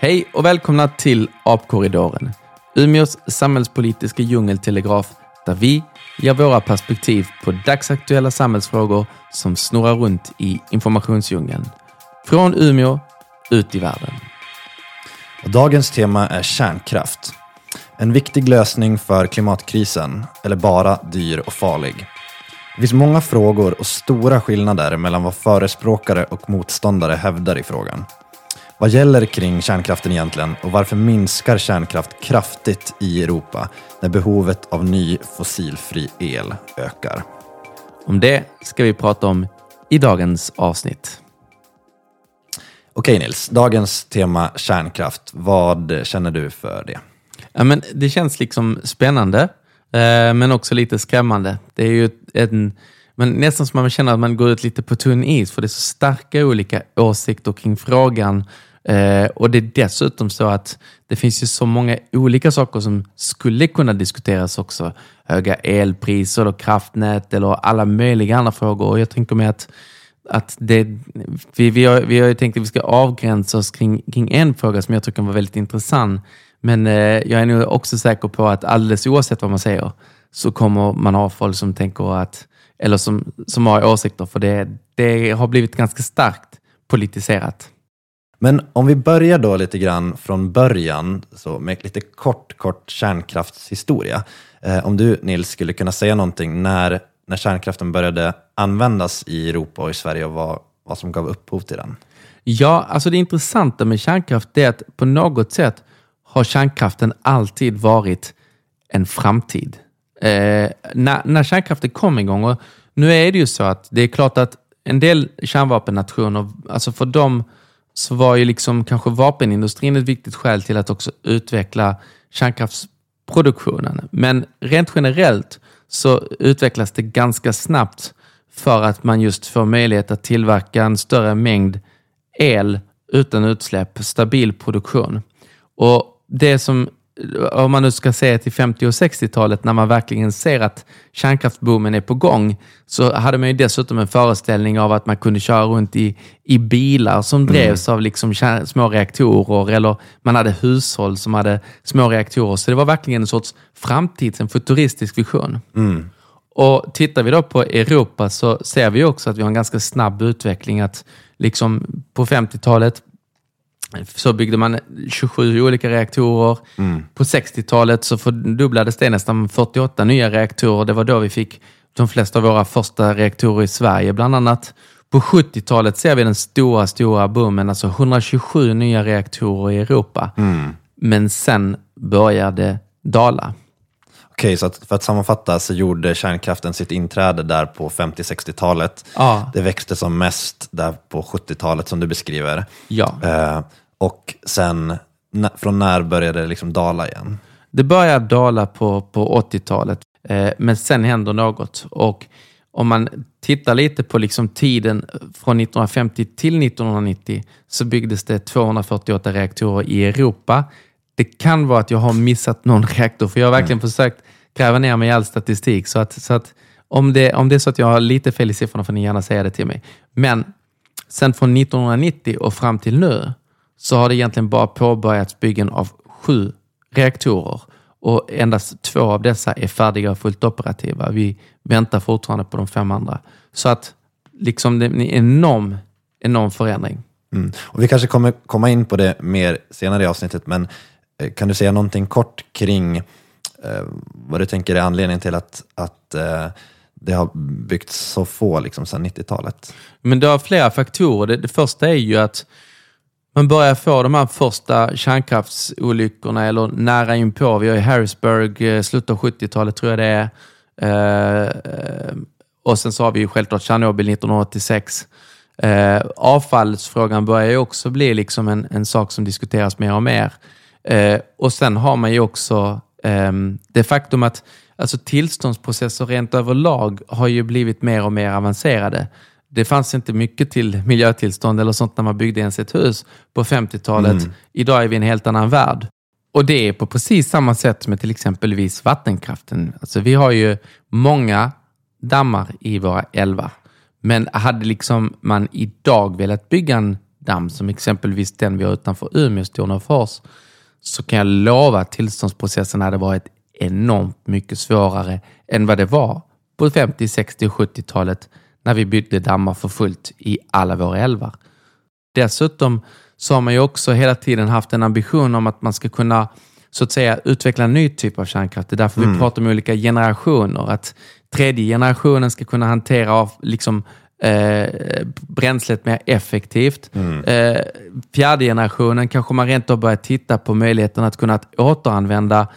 Hej och välkomna till Apkorridoren, Umeås samhällspolitiska djungeltelegraf där vi ger våra perspektiv på dagsaktuella samhällsfrågor som snurrar runt i informationsdjungeln. Från Umeå ut i världen. Och dagens tema är kärnkraft. En viktig lösning för klimatkrisen, eller bara dyr och farlig. Det finns många frågor och stora skillnader mellan vad förespråkare och motståndare hävdar i frågan. Vad gäller kring kärnkraften egentligen och varför minskar kärnkraft kraftigt i Europa när behovet av ny fossilfri el ökar? Om det ska vi prata om i dagens avsnitt. Okej Nils, dagens tema kärnkraft. Vad känner du för det? Ja, men det känns liksom spännande, eh, men också lite skrämmande. Det är ju en, men nästan som man känner att man går ut lite på tunn is, för det är så starka olika åsikter kring frågan. Eh, och det är dessutom så att det finns ju så många olika saker som skulle kunna diskuteras också. Höga elpriser och kraftnät eller alla möjliga andra frågor. Och jag tänker mig att att det, vi, vi, har, vi har ju tänkt att vi ska avgränsa oss kring, kring en fråga som jag tycker var väldigt intressant. Men eh, jag är nog också säker på att alldeles oavsett vad man säger så kommer man ha folk som tänker att, eller som, som har åsikter, för det, det har blivit ganska starkt politiserat. Men om vi börjar då lite grann från början, så med lite kort, kort kärnkraftshistoria. Eh, om du Nils skulle kunna säga någonting när, när kärnkraften började användas i Europa och i Sverige och vad, vad som gav upphov till den? Ja, alltså det intressanta med kärnkraft är att på något sätt har kärnkraften alltid varit en framtid. Eh, när, när kärnkraften kom igång, och nu är det ju så att det är klart att en del kärnvapennationer, alltså för dem så var ju liksom kanske vapenindustrin ett viktigt skäl till att också utveckla kärnkraftsproduktionen. Men rent generellt så utvecklas det ganska snabbt för att man just får möjlighet att tillverka en större mängd el utan utsläpp, stabil produktion. Och det som om man nu ska se till 50 och 60-talet när man verkligen ser att kärnkraftsboomen är på gång, så hade man ju dessutom en föreställning av att man kunde köra runt i, i bilar som mm. drevs mm. av liksom små reaktorer eller man hade hushåll som hade små reaktorer. Så det var verkligen en sorts framtids, en futuristisk vision. Mm. Och Tittar vi då på Europa så ser vi också att vi har en ganska snabb utveckling. att liksom På 50-talet så byggde man 27 olika reaktorer. Mm. På 60-talet så fördubblades det nästan 48 nya reaktorer. Det var då vi fick de flesta av våra första reaktorer i Sverige bland annat. På 70-talet ser vi den stora, stora boomen, alltså 127 nya reaktorer i Europa. Mm. Men sen började dala. Okej, så att för att sammanfatta så gjorde kärnkraften sitt inträde där på 50-60-talet. Ja. Det växte som mest där på 70-talet som du beskriver. Ja. Eh, och sen, från när började det liksom dala igen? Det började dala på, på 80-talet, eh, men sen händer något. Och om man tittar lite på liksom tiden från 1950 till 1990 så byggdes det 248 reaktorer i Europa. Det kan vara att jag har missat någon reaktor, för jag har verkligen mm. försökt gräva ner mig i all statistik. Så att, så att om, det, om det är så att jag har lite fel i siffrorna får ni gärna säga det till mig. Men sen från 1990 och fram till nu så har det egentligen bara påbörjats byggen av sju reaktorer och endast två av dessa är färdiga och fullt operativa. Vi väntar fortfarande på de fem andra. Så att liksom det är en enorm, enorm förändring. Mm. Och vi kanske kommer komma in på det mer senare i avsnittet, men eh, kan du säga någonting kort kring eh, vad du tänker är anledningen till att, att eh, det har byggts så få liksom, sedan 90-talet? Men det har flera faktorer. Det, det första är ju att man börjar få de här första kärnkraftsolyckorna eller nära inpå. Vi har ju Harrisburg, eh, slutet av 70-talet tror jag det är. Eh, eh, och sen så har vi ju självklart Tjernobyl 1986. Eh, avfallsfrågan börjar ju också bli liksom en, en sak som diskuteras mer och mer. Eh, och sen har man ju också det faktum att alltså tillståndsprocesser rent överlag har ju blivit mer och mer avancerade. Det fanns inte mycket till miljötillstånd eller sånt när man byggde ens ett hus på 50-talet. Mm. Idag är vi i en helt annan värld. Och det är på precis samma sätt med till exempelvis vattenkraften. Alltså vi har ju många dammar i våra älvar. Men hade liksom man idag velat bygga en damm som exempelvis den vi har utanför Umeå, Stornafors, så kan jag lova att tillståndsprocessen hade varit enormt mycket svårare än vad det var på 50, 60 och 70-talet när vi byggde dammar för fullt i alla våra älvar. Dessutom så har man ju också hela tiden haft en ambition om att man ska kunna så att säga utveckla en ny typ av kärnkraft. Det är därför mm. vi pratar om olika generationer. Att tredje generationen ska kunna hantera av liksom, eh, bränslet mer effektivt. Mm. Eh, fjärde generationen kanske man rent av börjar titta på möjligheten att kunna återanvända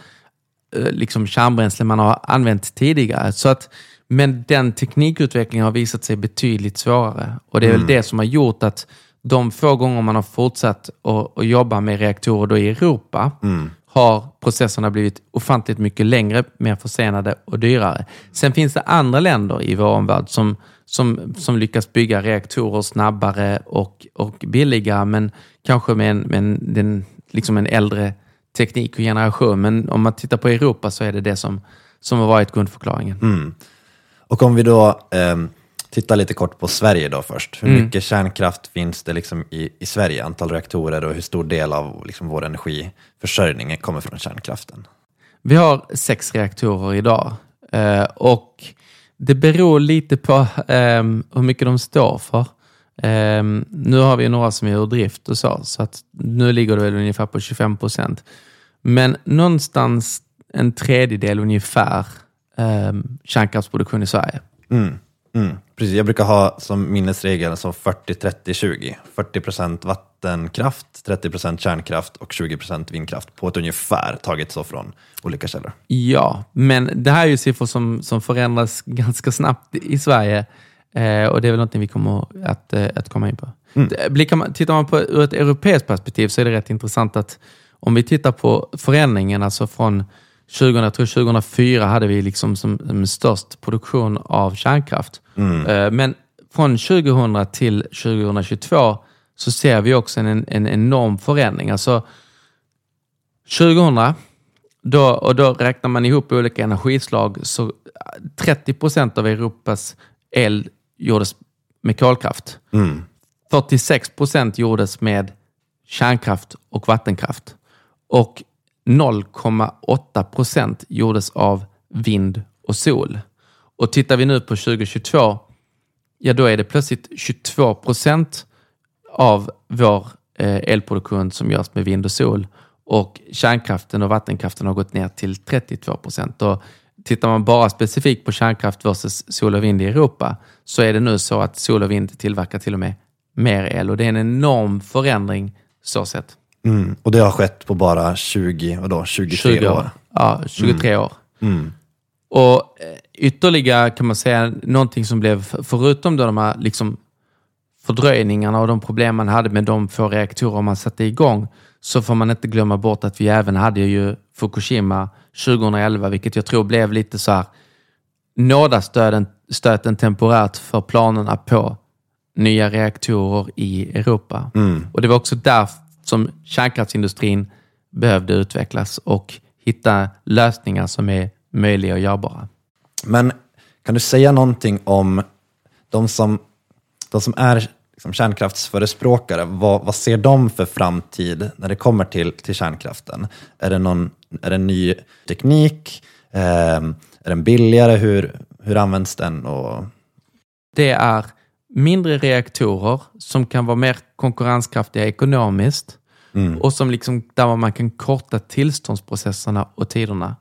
eh, liksom kärnbränsle man har använt tidigare. Så att, men den teknikutvecklingen har visat sig betydligt svårare. Och det är mm. väl det som har gjort att de få gånger man har fortsatt att, att jobba med reaktorer då i Europa mm har processerna blivit ofantligt mycket längre, mer försenade och dyrare. Sen finns det andra länder i vår omvärld som, som, som lyckas bygga reaktorer snabbare och, och billigare, men kanske med en, med en, den, liksom en äldre teknik och generation. Men om man tittar på Europa så är det det som, som har varit grundförklaringen. Mm. Och om vi då eh, tittar lite kort på Sverige då först. Hur mm. mycket kärnkraft finns det liksom i, i Sverige? Antal reaktorer och hur stor del av liksom vår energiförsörjning kommer från kärnkraften? Vi har sex reaktorer idag eh, och det beror lite på eh, hur mycket de står för. Eh, nu har vi några som är ur drift och så, så att nu ligger det väl ungefär på 25 procent. Men någonstans en tredjedel ungefär eh, kärnkraftsproduktion i Sverige. Mm. Mm, precis, jag brukar ha som minnesregel så 40-30-20. 40 procent vattenkraft, 30 procent kärnkraft och 20 procent vindkraft på ett ungefär taget så från olika källor. Ja, men det här är ju siffror som, som förändras ganska snabbt i Sverige eh, och det är väl någonting vi kommer att, eh, att komma in på. Mm. Blickar man, tittar man på ur ett europeiskt perspektiv så är det rätt intressant att om vi tittar på förändringen, alltså från 20, jag tror 2004 hade vi liksom som, som störst produktion av kärnkraft. Mm. Eh, men från 2000 till 2022 så ser vi också en, en enorm förändring. Alltså 2000, då, och då räknar man ihop olika energislag, så 30 procent av Europas el gjordes med kolkraft. Mm. 46 procent gjordes med kärnkraft och vattenkraft. Och 0,8 procent gjordes av vind och sol. Och tittar vi nu på 2022, ja då är det plötsligt 22 procent av vår eh, elproduktion som görs med vind och sol. Och kärnkraften och vattenkraften har gått ner till 32 procent. Och tittar man bara specifikt på kärnkraft versus sol och vind i Europa så är det nu så att sol och vind tillverkar till och med mer el och det är en enorm förändring så sett. Mm. Och det har skett på bara 20, vadå, 23 20 år? år? Ja, 23 mm. år. Mm. Och eh, ytterligare kan man säga någonting som blev, förutom då de här liksom fördröjningarna och de problem man hade med de få reaktorer man satte igång, så får man inte glömma bort att vi även hade ju Fukushima 2011, vilket jag tror blev lite så här nådastöten temporärt för planerna på nya reaktorer i Europa. Mm. Och Det var också därför som kärnkraftsindustrin behövde utvecklas och hitta lösningar som är möjliga och görbara. Men kan du säga någonting om de som, de som är liksom kärnkraftsförespråkare, vad, vad ser de för framtid när det kommer till, till kärnkraften? Är det, någon, är det ny teknik? Eh, är den billigare? Hur, hur används den? Och... Det är mindre reaktorer som kan vara mer konkurrenskraftiga ekonomiskt mm. och som liksom, där man kan korta tillståndsprocesserna och tiderna.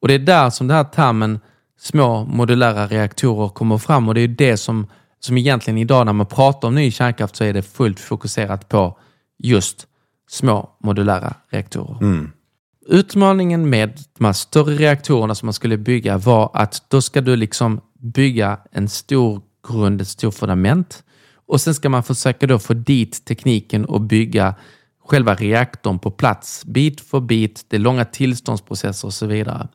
Och Det är där som den här termen små modulära reaktorer kommer fram och det är det som, som egentligen idag när man pratar om ny kärnkraft så är det fullt fokuserat på just små modulära reaktorer. Mm. Utmaningen med de här större reaktorerna som man skulle bygga var att då ska du liksom bygga en stor grund, ett stort fundament. Och sen ska man försöka då få dit tekniken och bygga själva reaktorn på plats, bit för bit, det är långa tillståndsprocesser och så vidare.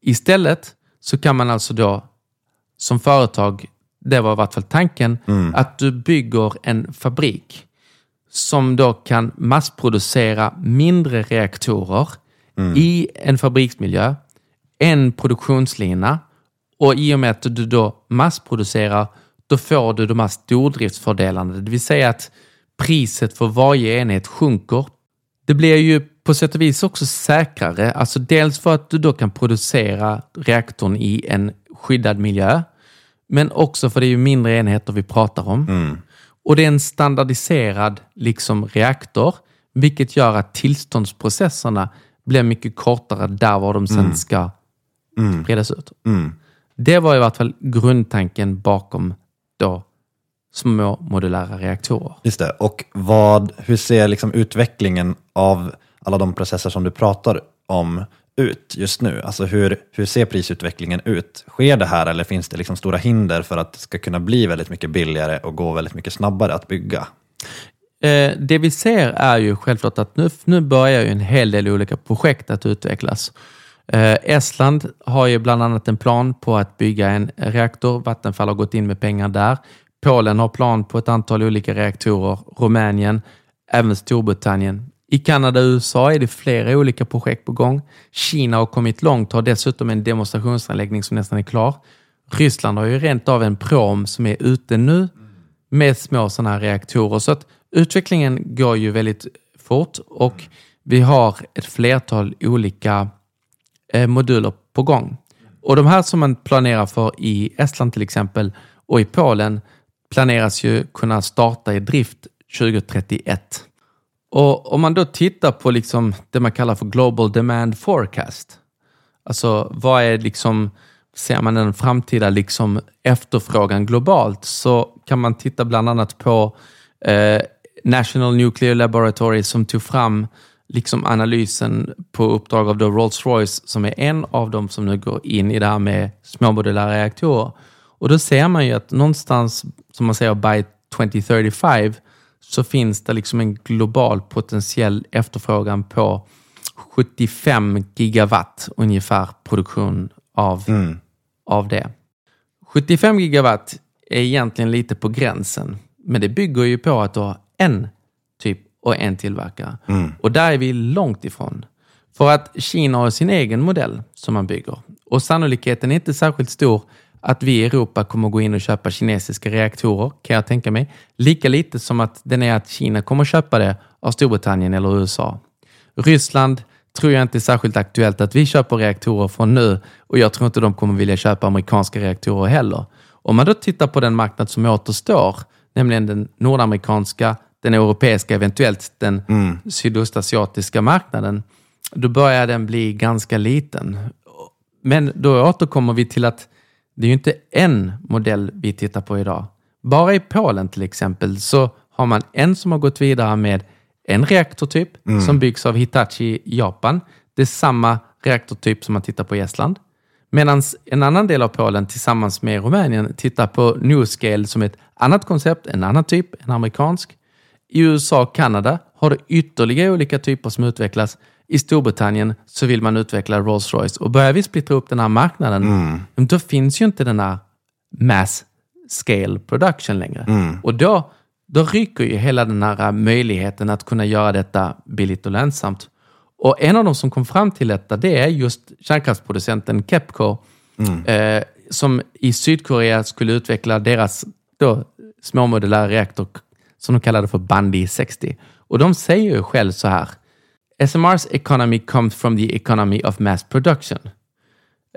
Istället så kan man alltså då som företag, det var i vart fall tanken, mm. att du bygger en fabrik som då kan massproducera mindre reaktorer mm. i en fabriksmiljö, en produktionslina och i och med att du då massproducerar, då får du de här stordriftsfördelarna. Det vill säga att priset för varje enhet sjunker. Det blir ju på sätt och vis också säkrare. Alltså dels för att du då kan producera reaktorn i en skyddad miljö. Men också för det är ju mindre enheter vi pratar om. Mm. Och det är en standardiserad liksom, reaktor, vilket gör att tillståndsprocesserna blir mycket kortare där var de sen ska spridas ut. Mm. Det var i vart fall grundtanken bakom då små modulära reaktorer. Just det. Och vad, hur ser liksom utvecklingen av alla de processer som du pratar om ut just nu? Alltså hur, hur ser prisutvecklingen ut? Sker det här eller finns det liksom stora hinder för att det ska kunna bli väldigt mycket billigare och gå väldigt mycket snabbare att bygga? Eh, det vi ser är ju självklart att nu, nu börjar ju en hel del olika projekt att utvecklas. Eh, Estland har ju bland annat en plan på att bygga en reaktor. Vattenfall har gått in med pengar där. Polen har plan på ett antal olika reaktorer. Rumänien, även Storbritannien. I Kanada och USA är det flera olika projekt på gång. Kina har kommit långt och har dessutom en demonstrationsanläggning som nästan är klar. Ryssland har ju rent av en prom som är ute nu med små sådana här reaktorer. Så att utvecklingen går ju väldigt fort och vi har ett flertal olika Eh, moduler på gång. Och de här som man planerar för i Estland till exempel och i Polen planeras ju kunna starta i drift 2031. Och om man då tittar på liksom det man kallar för Global Demand Forecast, alltså vad är liksom, ser man den framtida liksom efterfrågan globalt, så kan man titta bland annat på eh, National Nuclear Laboratory som tog fram liksom analysen på uppdrag av Rolls-Royce som är en av dem som nu går in i det här med småmodulära reaktorer. Och då ser man ju att någonstans, som man säger, by 2035 så finns det liksom en global potentiell efterfrågan på 75 gigawatt ungefär produktion av, av det. 75 gigawatt är egentligen lite på gränsen, men det bygger ju på att du har en och en tillverkare. Och där är vi långt ifrån. För att Kina har sin egen modell som man bygger. Och sannolikheten är inte särskilt stor att vi i Europa kommer gå in och köpa kinesiska reaktorer, kan jag tänka mig. Lika lite som att den är att Kina kommer köpa det av Storbritannien eller USA. Ryssland tror jag inte är särskilt aktuellt att vi köper reaktorer från nu och jag tror inte de kommer vilja köpa amerikanska reaktorer heller. Om man då tittar på den marknad som återstår, nämligen den nordamerikanska, den europeiska, eventuellt den sydostasiatiska marknaden, då börjar den bli ganska liten. Men då återkommer vi till att det är ju inte en modell vi tittar på idag. Bara i Polen till exempel så har man en som har gått vidare med en reaktortyp som byggs av Hitachi i Japan. Det är samma reaktortyp som man tittar på i Estland. Medan en annan del av Polen tillsammans med Rumänien tittar på NewScale som ett annat koncept, en annan typ, en amerikansk. I USA och Kanada har det ytterligare olika typer som utvecklas. I Storbritannien så vill man utveckla Rolls-Royce. Och börjar vi splittra upp den här marknaden, då finns ju inte den här mass scale production längre. Och då, då ryker ju hela den här möjligheten att kunna göra detta billigt och lönsamt. Och en av de som kom fram till detta, det är just kärnkraftsproducenten Kepco, eh, som i Sydkorea skulle utveckla deras då, småmodulära reaktor som de kallade för Bundy 60. Och de säger ju själv så här. SMR's economy comes from the economy of mass production.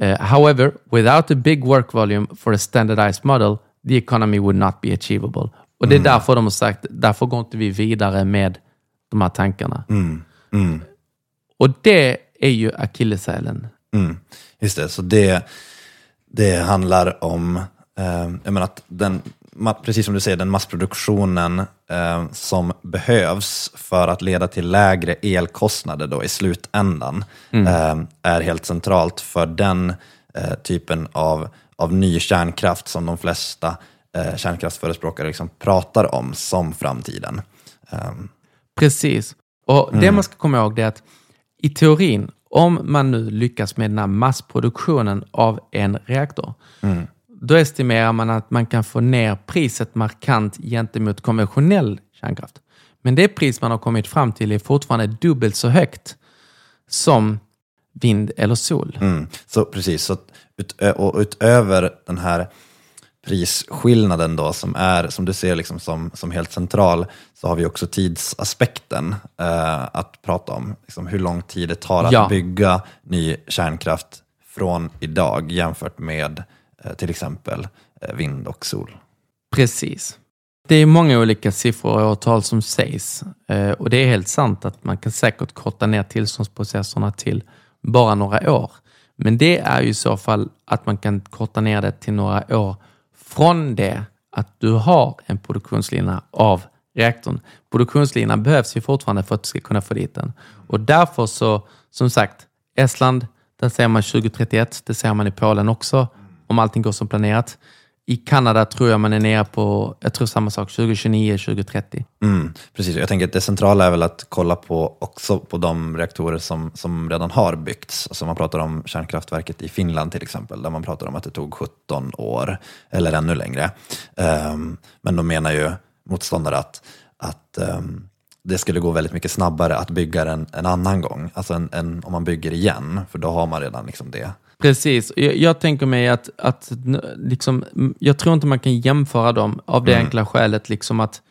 Uh, however, without a big work volume for a standardized model, the economy would not be achievable. Och det är därför de har sagt, därför går inte vi vidare med de här tankarna. Och det är ju akilleshälen. Mm. Just det, så det, det handlar om, eh, jag menar att den, precis som du säger, den massproduktionen eh, som behövs för att leda till lägre elkostnader då i slutändan eh, är helt centralt för den eh, typen av, av ny kärnkraft som de flesta eh, kärnkraftsförespråkare liksom pratar om som framtiden. Eh, Precis. Och det man ska komma ihåg är att i teorin, om man nu lyckas med den här massproduktionen av en reaktor, då estimerar man att man kan få ner priset markant gentemot konventionell kärnkraft. Men det pris man har kommit fram till är fortfarande dubbelt så högt som vind eller sol. Mm. Så precis, så ut, och utöver den här prisskillnaden då som är, som du ser liksom som, som helt central, så har vi också tidsaspekten eh, att prata om. Liksom hur lång tid det tar att Ja. bygga ny kärnkraft från idag jämfört med Eh, till exempel eh, vind och sol. Precis. Det är många olika siffror och årtal som sägs eh, och det är helt sant att man kan säkert korta ner tillståndsprocesserna till bara några år. Men det är ju i så fall att man kan korta ner det till några år från det att du har en produktionslina av reaktorn. Produktionslinan behövs ju fortfarande för att du ska kunna få dit den. Och därför så, som sagt, Estland, där ser man 2031, det ser man i Polen också, om allting går som planerat. I Kanada tror jag man är nere på, jag tror samma sak, 2029, 2030. Mm, precis, jag tänker att det centrala är väl att kolla på också på de reaktorer som, som redan har byggts. Alltså man pratar om kärnkraftverket i Finland till exempel, där man pratar om att det tog 17 år eller ännu längre. Um, men de menar ju motståndare att, att um, det skulle gå väldigt mycket snabbare att bygga den en annan gång, alltså en, en, om man bygger igen, för då har man redan liksom det. Precis. Jag, jag tänker mig att, att liksom, jag tror inte man kan jämföra dem av det enkla skälet liksom att,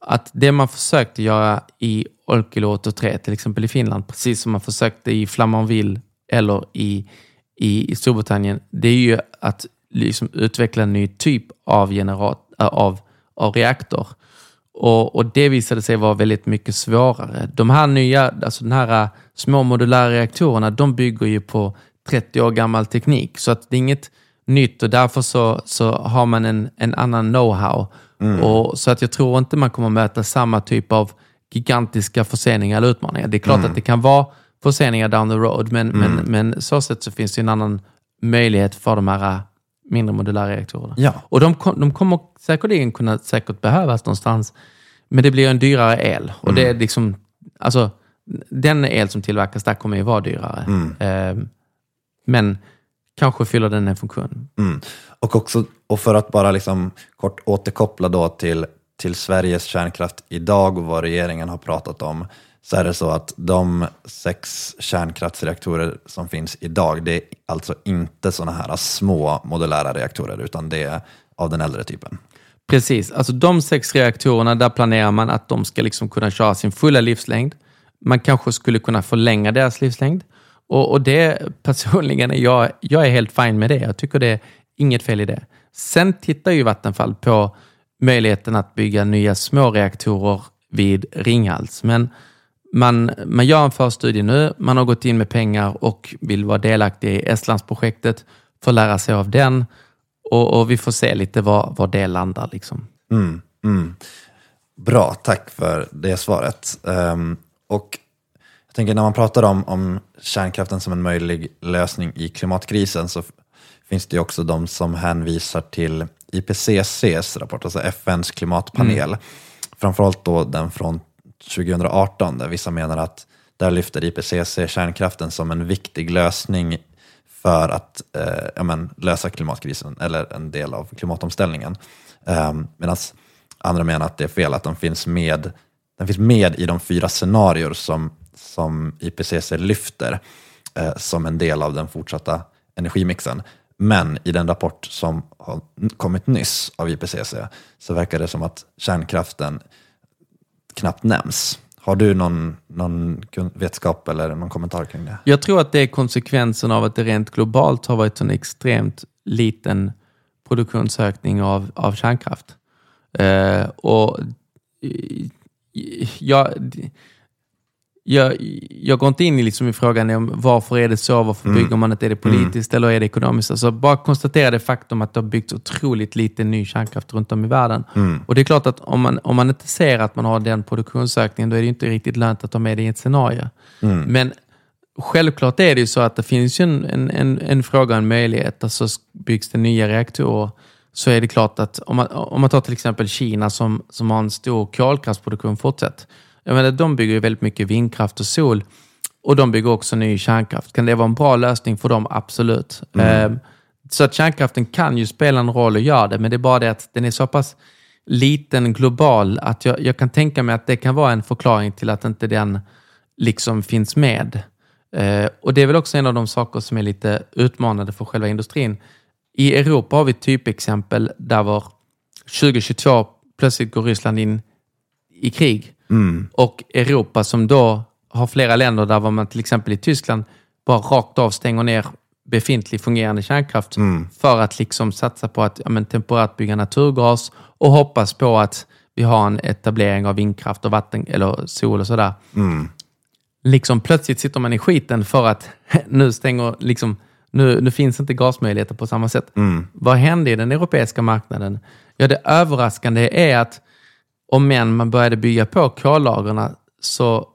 att det man försökte göra i Olkiluoto 3, till exempel i Finland, precis som man försökte i Flamanville eller i, i, i Storbritannien, det är ju att liksom utveckla en ny typ av, generat, äh, av, av reaktor. Och, och det visade sig vara väldigt mycket svårare. De här nya, alltså den här äh, små modulära reaktorerna, de bygger ju på 30 år gammal teknik. Så att det är inget nytt och därför så, så har man en, en annan know-how. Och Så att jag tror inte man kommer möta samma typ av gigantiska förseningar eller utmaningar. Det är klart att det kan vara förseningar down the road, men, men, men så sätt så finns det en annan möjlighet för de här mindre modulära reaktorerna. Ja. Och de, de kommer säkerligen kunna säkert behövas någonstans, men det blir en dyrare el. Och det är liksom, alltså, den el som tillverkas där kommer ju vara dyrare. Ehm, men kanske fyller den en funktion. Mm. Och, också, och för att bara liksom kort återkoppla då till, till Sveriges kärnkraft idag och vad regeringen har pratat om, så är det så att de sex kärnkraftsreaktorer som finns idag, det är alltså inte sådana här små modulära reaktorer, utan det är av den äldre typen. Precis, alltså de sex reaktorerna, där planerar man att de ska liksom kunna köra sin fulla livslängd. Man kanske skulle kunna förlänga deras livslängd. Och, och det personligen, är jag, jag är helt fin med det. Jag tycker det är inget fel i det. Sen tittar ju Vattenfall på möjligheten att bygga nya små reaktorer vid Ringhals. Men man, man gör en förstudie nu, man har gått in med pengar och vill vara delaktig i Estlandsprojektet, få lära sig av den och, och vi får se lite var, var det landar. Liksom. Mm, mm. Bra, tack för det svaret. Um, och jag tänker när man pratar om, om kärnkraften som en möjlig lösning i klimatkrisen så finns det också de som hänvisar till IPCCs rapport, alltså FNs klimatpanel. Framförallt då den från 2018 där vissa menar att där lyfter IPCC kärnkraften som en viktig lösning för att eh, ja, men, lösa klimatkrisen eller en del av klimatomställningen. Um, Medan andra menar att det är fel, att den finns med, den finns med i de fyra scenarier som, som IPCC lyfter eh, som en del av den fortsatta energimixen. Men i den rapport som har kommit nyss av IPCC så verkar det som att kärnkraften knappt nämns. Har du någon, någon vetskap eller någon kommentar kring det? Jag tror att det är konsekvensen av att det rent globalt har varit en extremt liten produktionsökning av, av kärnkraft. Eh, och ja, jag, jag, går inte in i, liksom i frågan om varför är det så, varför bygger man inte, är det politiskt eller är det ekonomiskt? Alltså bara konstatera det faktum att det har byggts otroligt lite ny kärnkraft runt om i världen. Och det är klart att om man, om man inte ser att man har den produktionsökningen, då är det inte riktigt lönt att ta med det i ett scenario. Men självklart är det ju så att det finns en, en, en, en fråga en möjlighet. Alltså byggs det nya reaktorer så är det klart att om man, om man tar till exempel Kina som, som har en stor kolkraftsproduktion fortsatt. Jag menar, de bygger ju väldigt mycket vindkraft och sol och de bygger också ny kärnkraft. Kan det vara en bra lösning för dem? Absolut. Ehm, så att kärnkraften kan ju spela en roll och gör det, men det är bara det att den är så pass liten global att jag, jag kan tänka mig att det kan vara en förklaring till att inte den liksom finns med. Eh, och det är väl också en av de saker som är lite utmanande för själva industrin. I Europa har vi typexempel där var 2022 plötsligt går Ryssland in i krig. Och Europa som då har flera länder där man till exempel i Tyskland bara rakt av stänger ner befintlig fungerande kärnkraft för att liksom satsa på att ja, men, temporärt bygga naturgas och hoppas på att vi har en etablering av vindkraft och vatten eller sol och sådär. Liksom plötsligt sitter man i skiten för att nu stänger liksom nu, nu finns inte gasmöjligheter på samma sätt. Vad hände i den europeiska marknaden? Ja, det överraskande är att om än man började bygga på kollagren så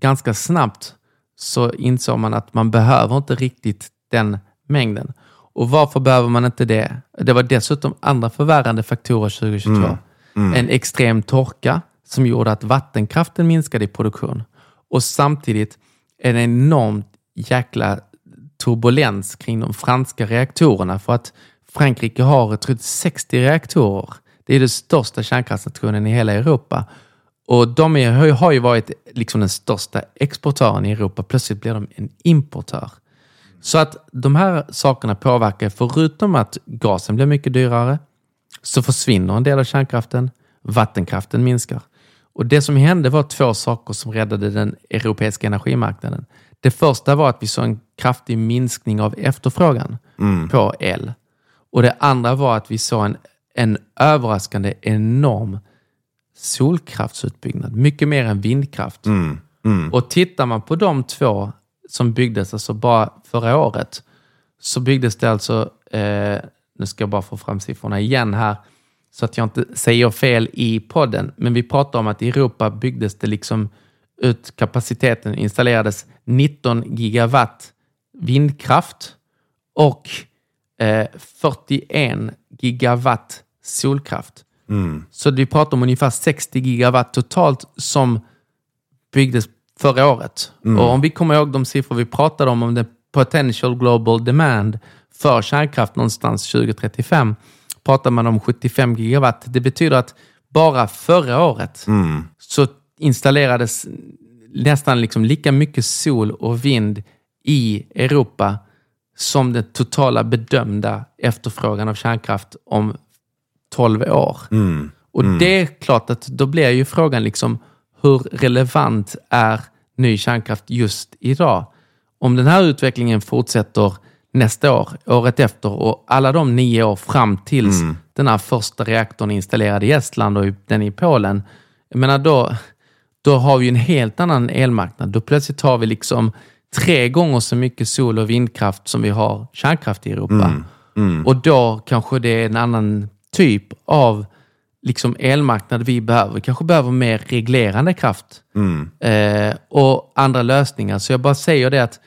ganska snabbt så insåg man att man behöver inte riktigt den mängden. Och varför behöver man inte det? Det var dessutom andra förvärrande faktorer 2022. En extrem torka som gjorde att vattenkraften minskade i produktion. Och samtidigt en enormt jäkla turbulens kring de franska reaktorerna för att Frankrike har jag tror, 60 reaktorer. Det är den största kärnkraftsnationen i hela Europa. Och de är, har ju- varit liksom den största exportören i Europa. Plötsligt blir de en importör. Så att de här sakerna påverkar, förutom att gasen blir mycket dyrare, så försvinner en del av kärnkraften. Vattenkraften minskar. Och det som hände var två saker som räddade den europeiska energimarknaden. Det första var att vi såg en kraftig minskning av efterfrågan på el. Och det andra var att vi såg en, en överraskande enorm solkraftsutbyggnad. Mycket mer än vindkraft. Och tittar man på de två som byggdes alltså bara förra året så byggdes det alltså, eh, nu ska jag bara få fram siffrorna igen här, så att jag inte säger fel i podden, men vi pratar om att i Europa byggdes det liksom ut kapaciteten, installerades 19 gigawatt vindkraft och eh, 41 gigawatt solkraft. Så vi pratar om ungefär 60 gigawatt totalt som byggdes förra året. Och om vi kommer ihåg de siffror vi pratade om, om the potential global demand för kärnkraft någonstans 2035, pratar man om 75 gigawatt. Det betyder att bara förra året så installerades nästan liksom lika mycket sol och vind i Europa som den totala bedömda efterfrågan av kärnkraft om 12 år. Och det är klart att då blir ju frågan liksom hur relevant är ny kärnkraft just idag? Om den här utvecklingen fortsätter nästa år, året efter och alla de nio år fram tills den här första reaktorn är installerad i Estland och den i Polen. Jag menar då, då har vi en helt annan elmarknad. Då plötsligt har vi liksom tre gånger så mycket sol och vindkraft som vi har kärnkraft i Europa. Och då kanske det är en annan typ av liksom elmarknad vi behöver. Vi kanske behöver mer reglerande kraft eh, och andra lösningar. Så jag bara säger det att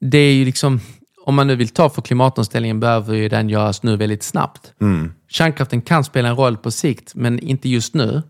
det är ju liksom, om man nu vill ta för klimatomställningen behöver ju den göras nu väldigt snabbt. Kärnkraften kan spela en roll på sikt, men inte just nu.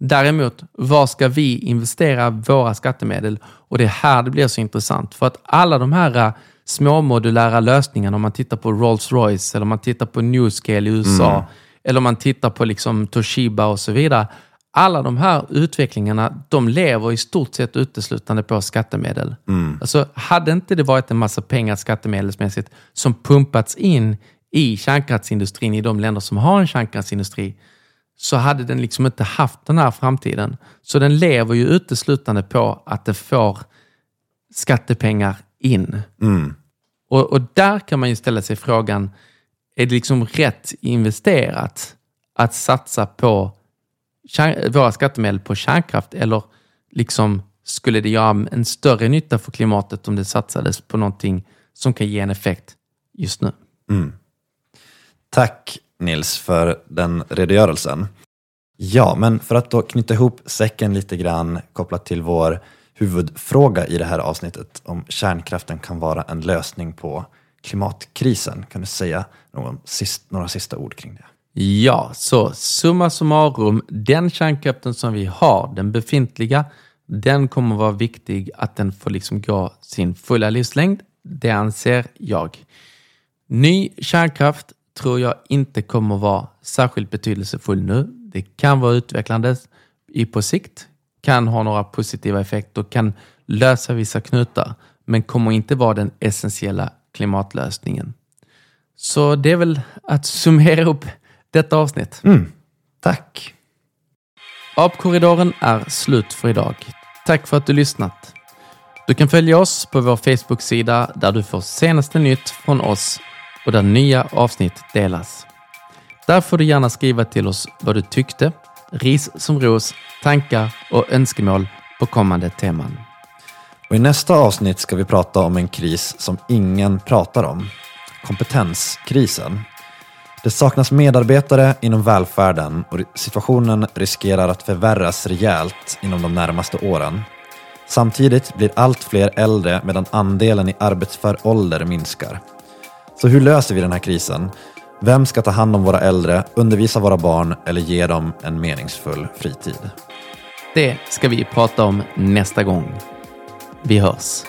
Däremot, var ska vi investera våra skattemedel? Och det är här det blir så intressant. För att alla de här små modulära lösningarna, om man tittar på Rolls-Royce eller om man tittar på Newscale i USA eller om man tittar på liksom Toshiba och så vidare. Alla de här utvecklingarna, de lever i stort sett uteslutande på skattemedel. Alltså, hade inte det varit en massa pengar skattemedelsmässigt som pumpats in i kärnkraftsindustrin i de länder som har en kärnkraftsindustri, så hade den liksom inte haft den här framtiden. Så den lever ju uteslutande på att det får skattepengar in. Och, och där kan man ju ställa sig frågan, är det liksom rätt investerat att satsa på våra skattemedel på kärnkraft eller liksom skulle det göra en större nytta för klimatet om det satsades på någonting som kan ge en effekt just nu? Mm. Tack Nils för den redogörelsen. Ja, men för att då knyta ihop säcken lite grann kopplat till vår huvudfråga i det här avsnittet om kärnkraften kan vara en lösning på klimatkrisen. Kan du säga någon, sist, några sista ord kring det? Ja, så summa summarum, den kärnkraften som vi har, den befintliga, den kommer vara viktig att den får liksom gå sin fulla livslängd. Det anser jag. Ny kärnkraft tror jag inte kommer vara särskilt betydelsefull nu. Det kan vara utvecklande i på sikt, kan ha några positiva effekter, kan lösa vissa knutar, men kommer inte vara den essentiella klimatlösningen. Så det är väl att summera upp detta avsnitt. Mm. Tack. Apkorridoren är slut för idag. Tack för att du lyssnat. Du kan följa oss på vår Facebook-sida där du får senaste nytt från oss och där nya avsnitt delas. Där får du gärna skriva till oss vad du tyckte, ris som ros, tankar och önskemål på kommande teman. Och I nästa avsnitt ska vi prata om en kris som ingen pratar om. Kompetenskrisen. Det saknas medarbetare inom välfärden och situationen riskerar att förvärras rejält inom de närmaste åren. Samtidigt blir allt fler äldre medan andelen i arbetsför ålder minskar. Så hur löser vi den här krisen? Vem ska ta hand om våra äldre, undervisa våra barn eller ge dem en meningsfull fritid? Det ska vi prata om nästa gång. Vi hörs.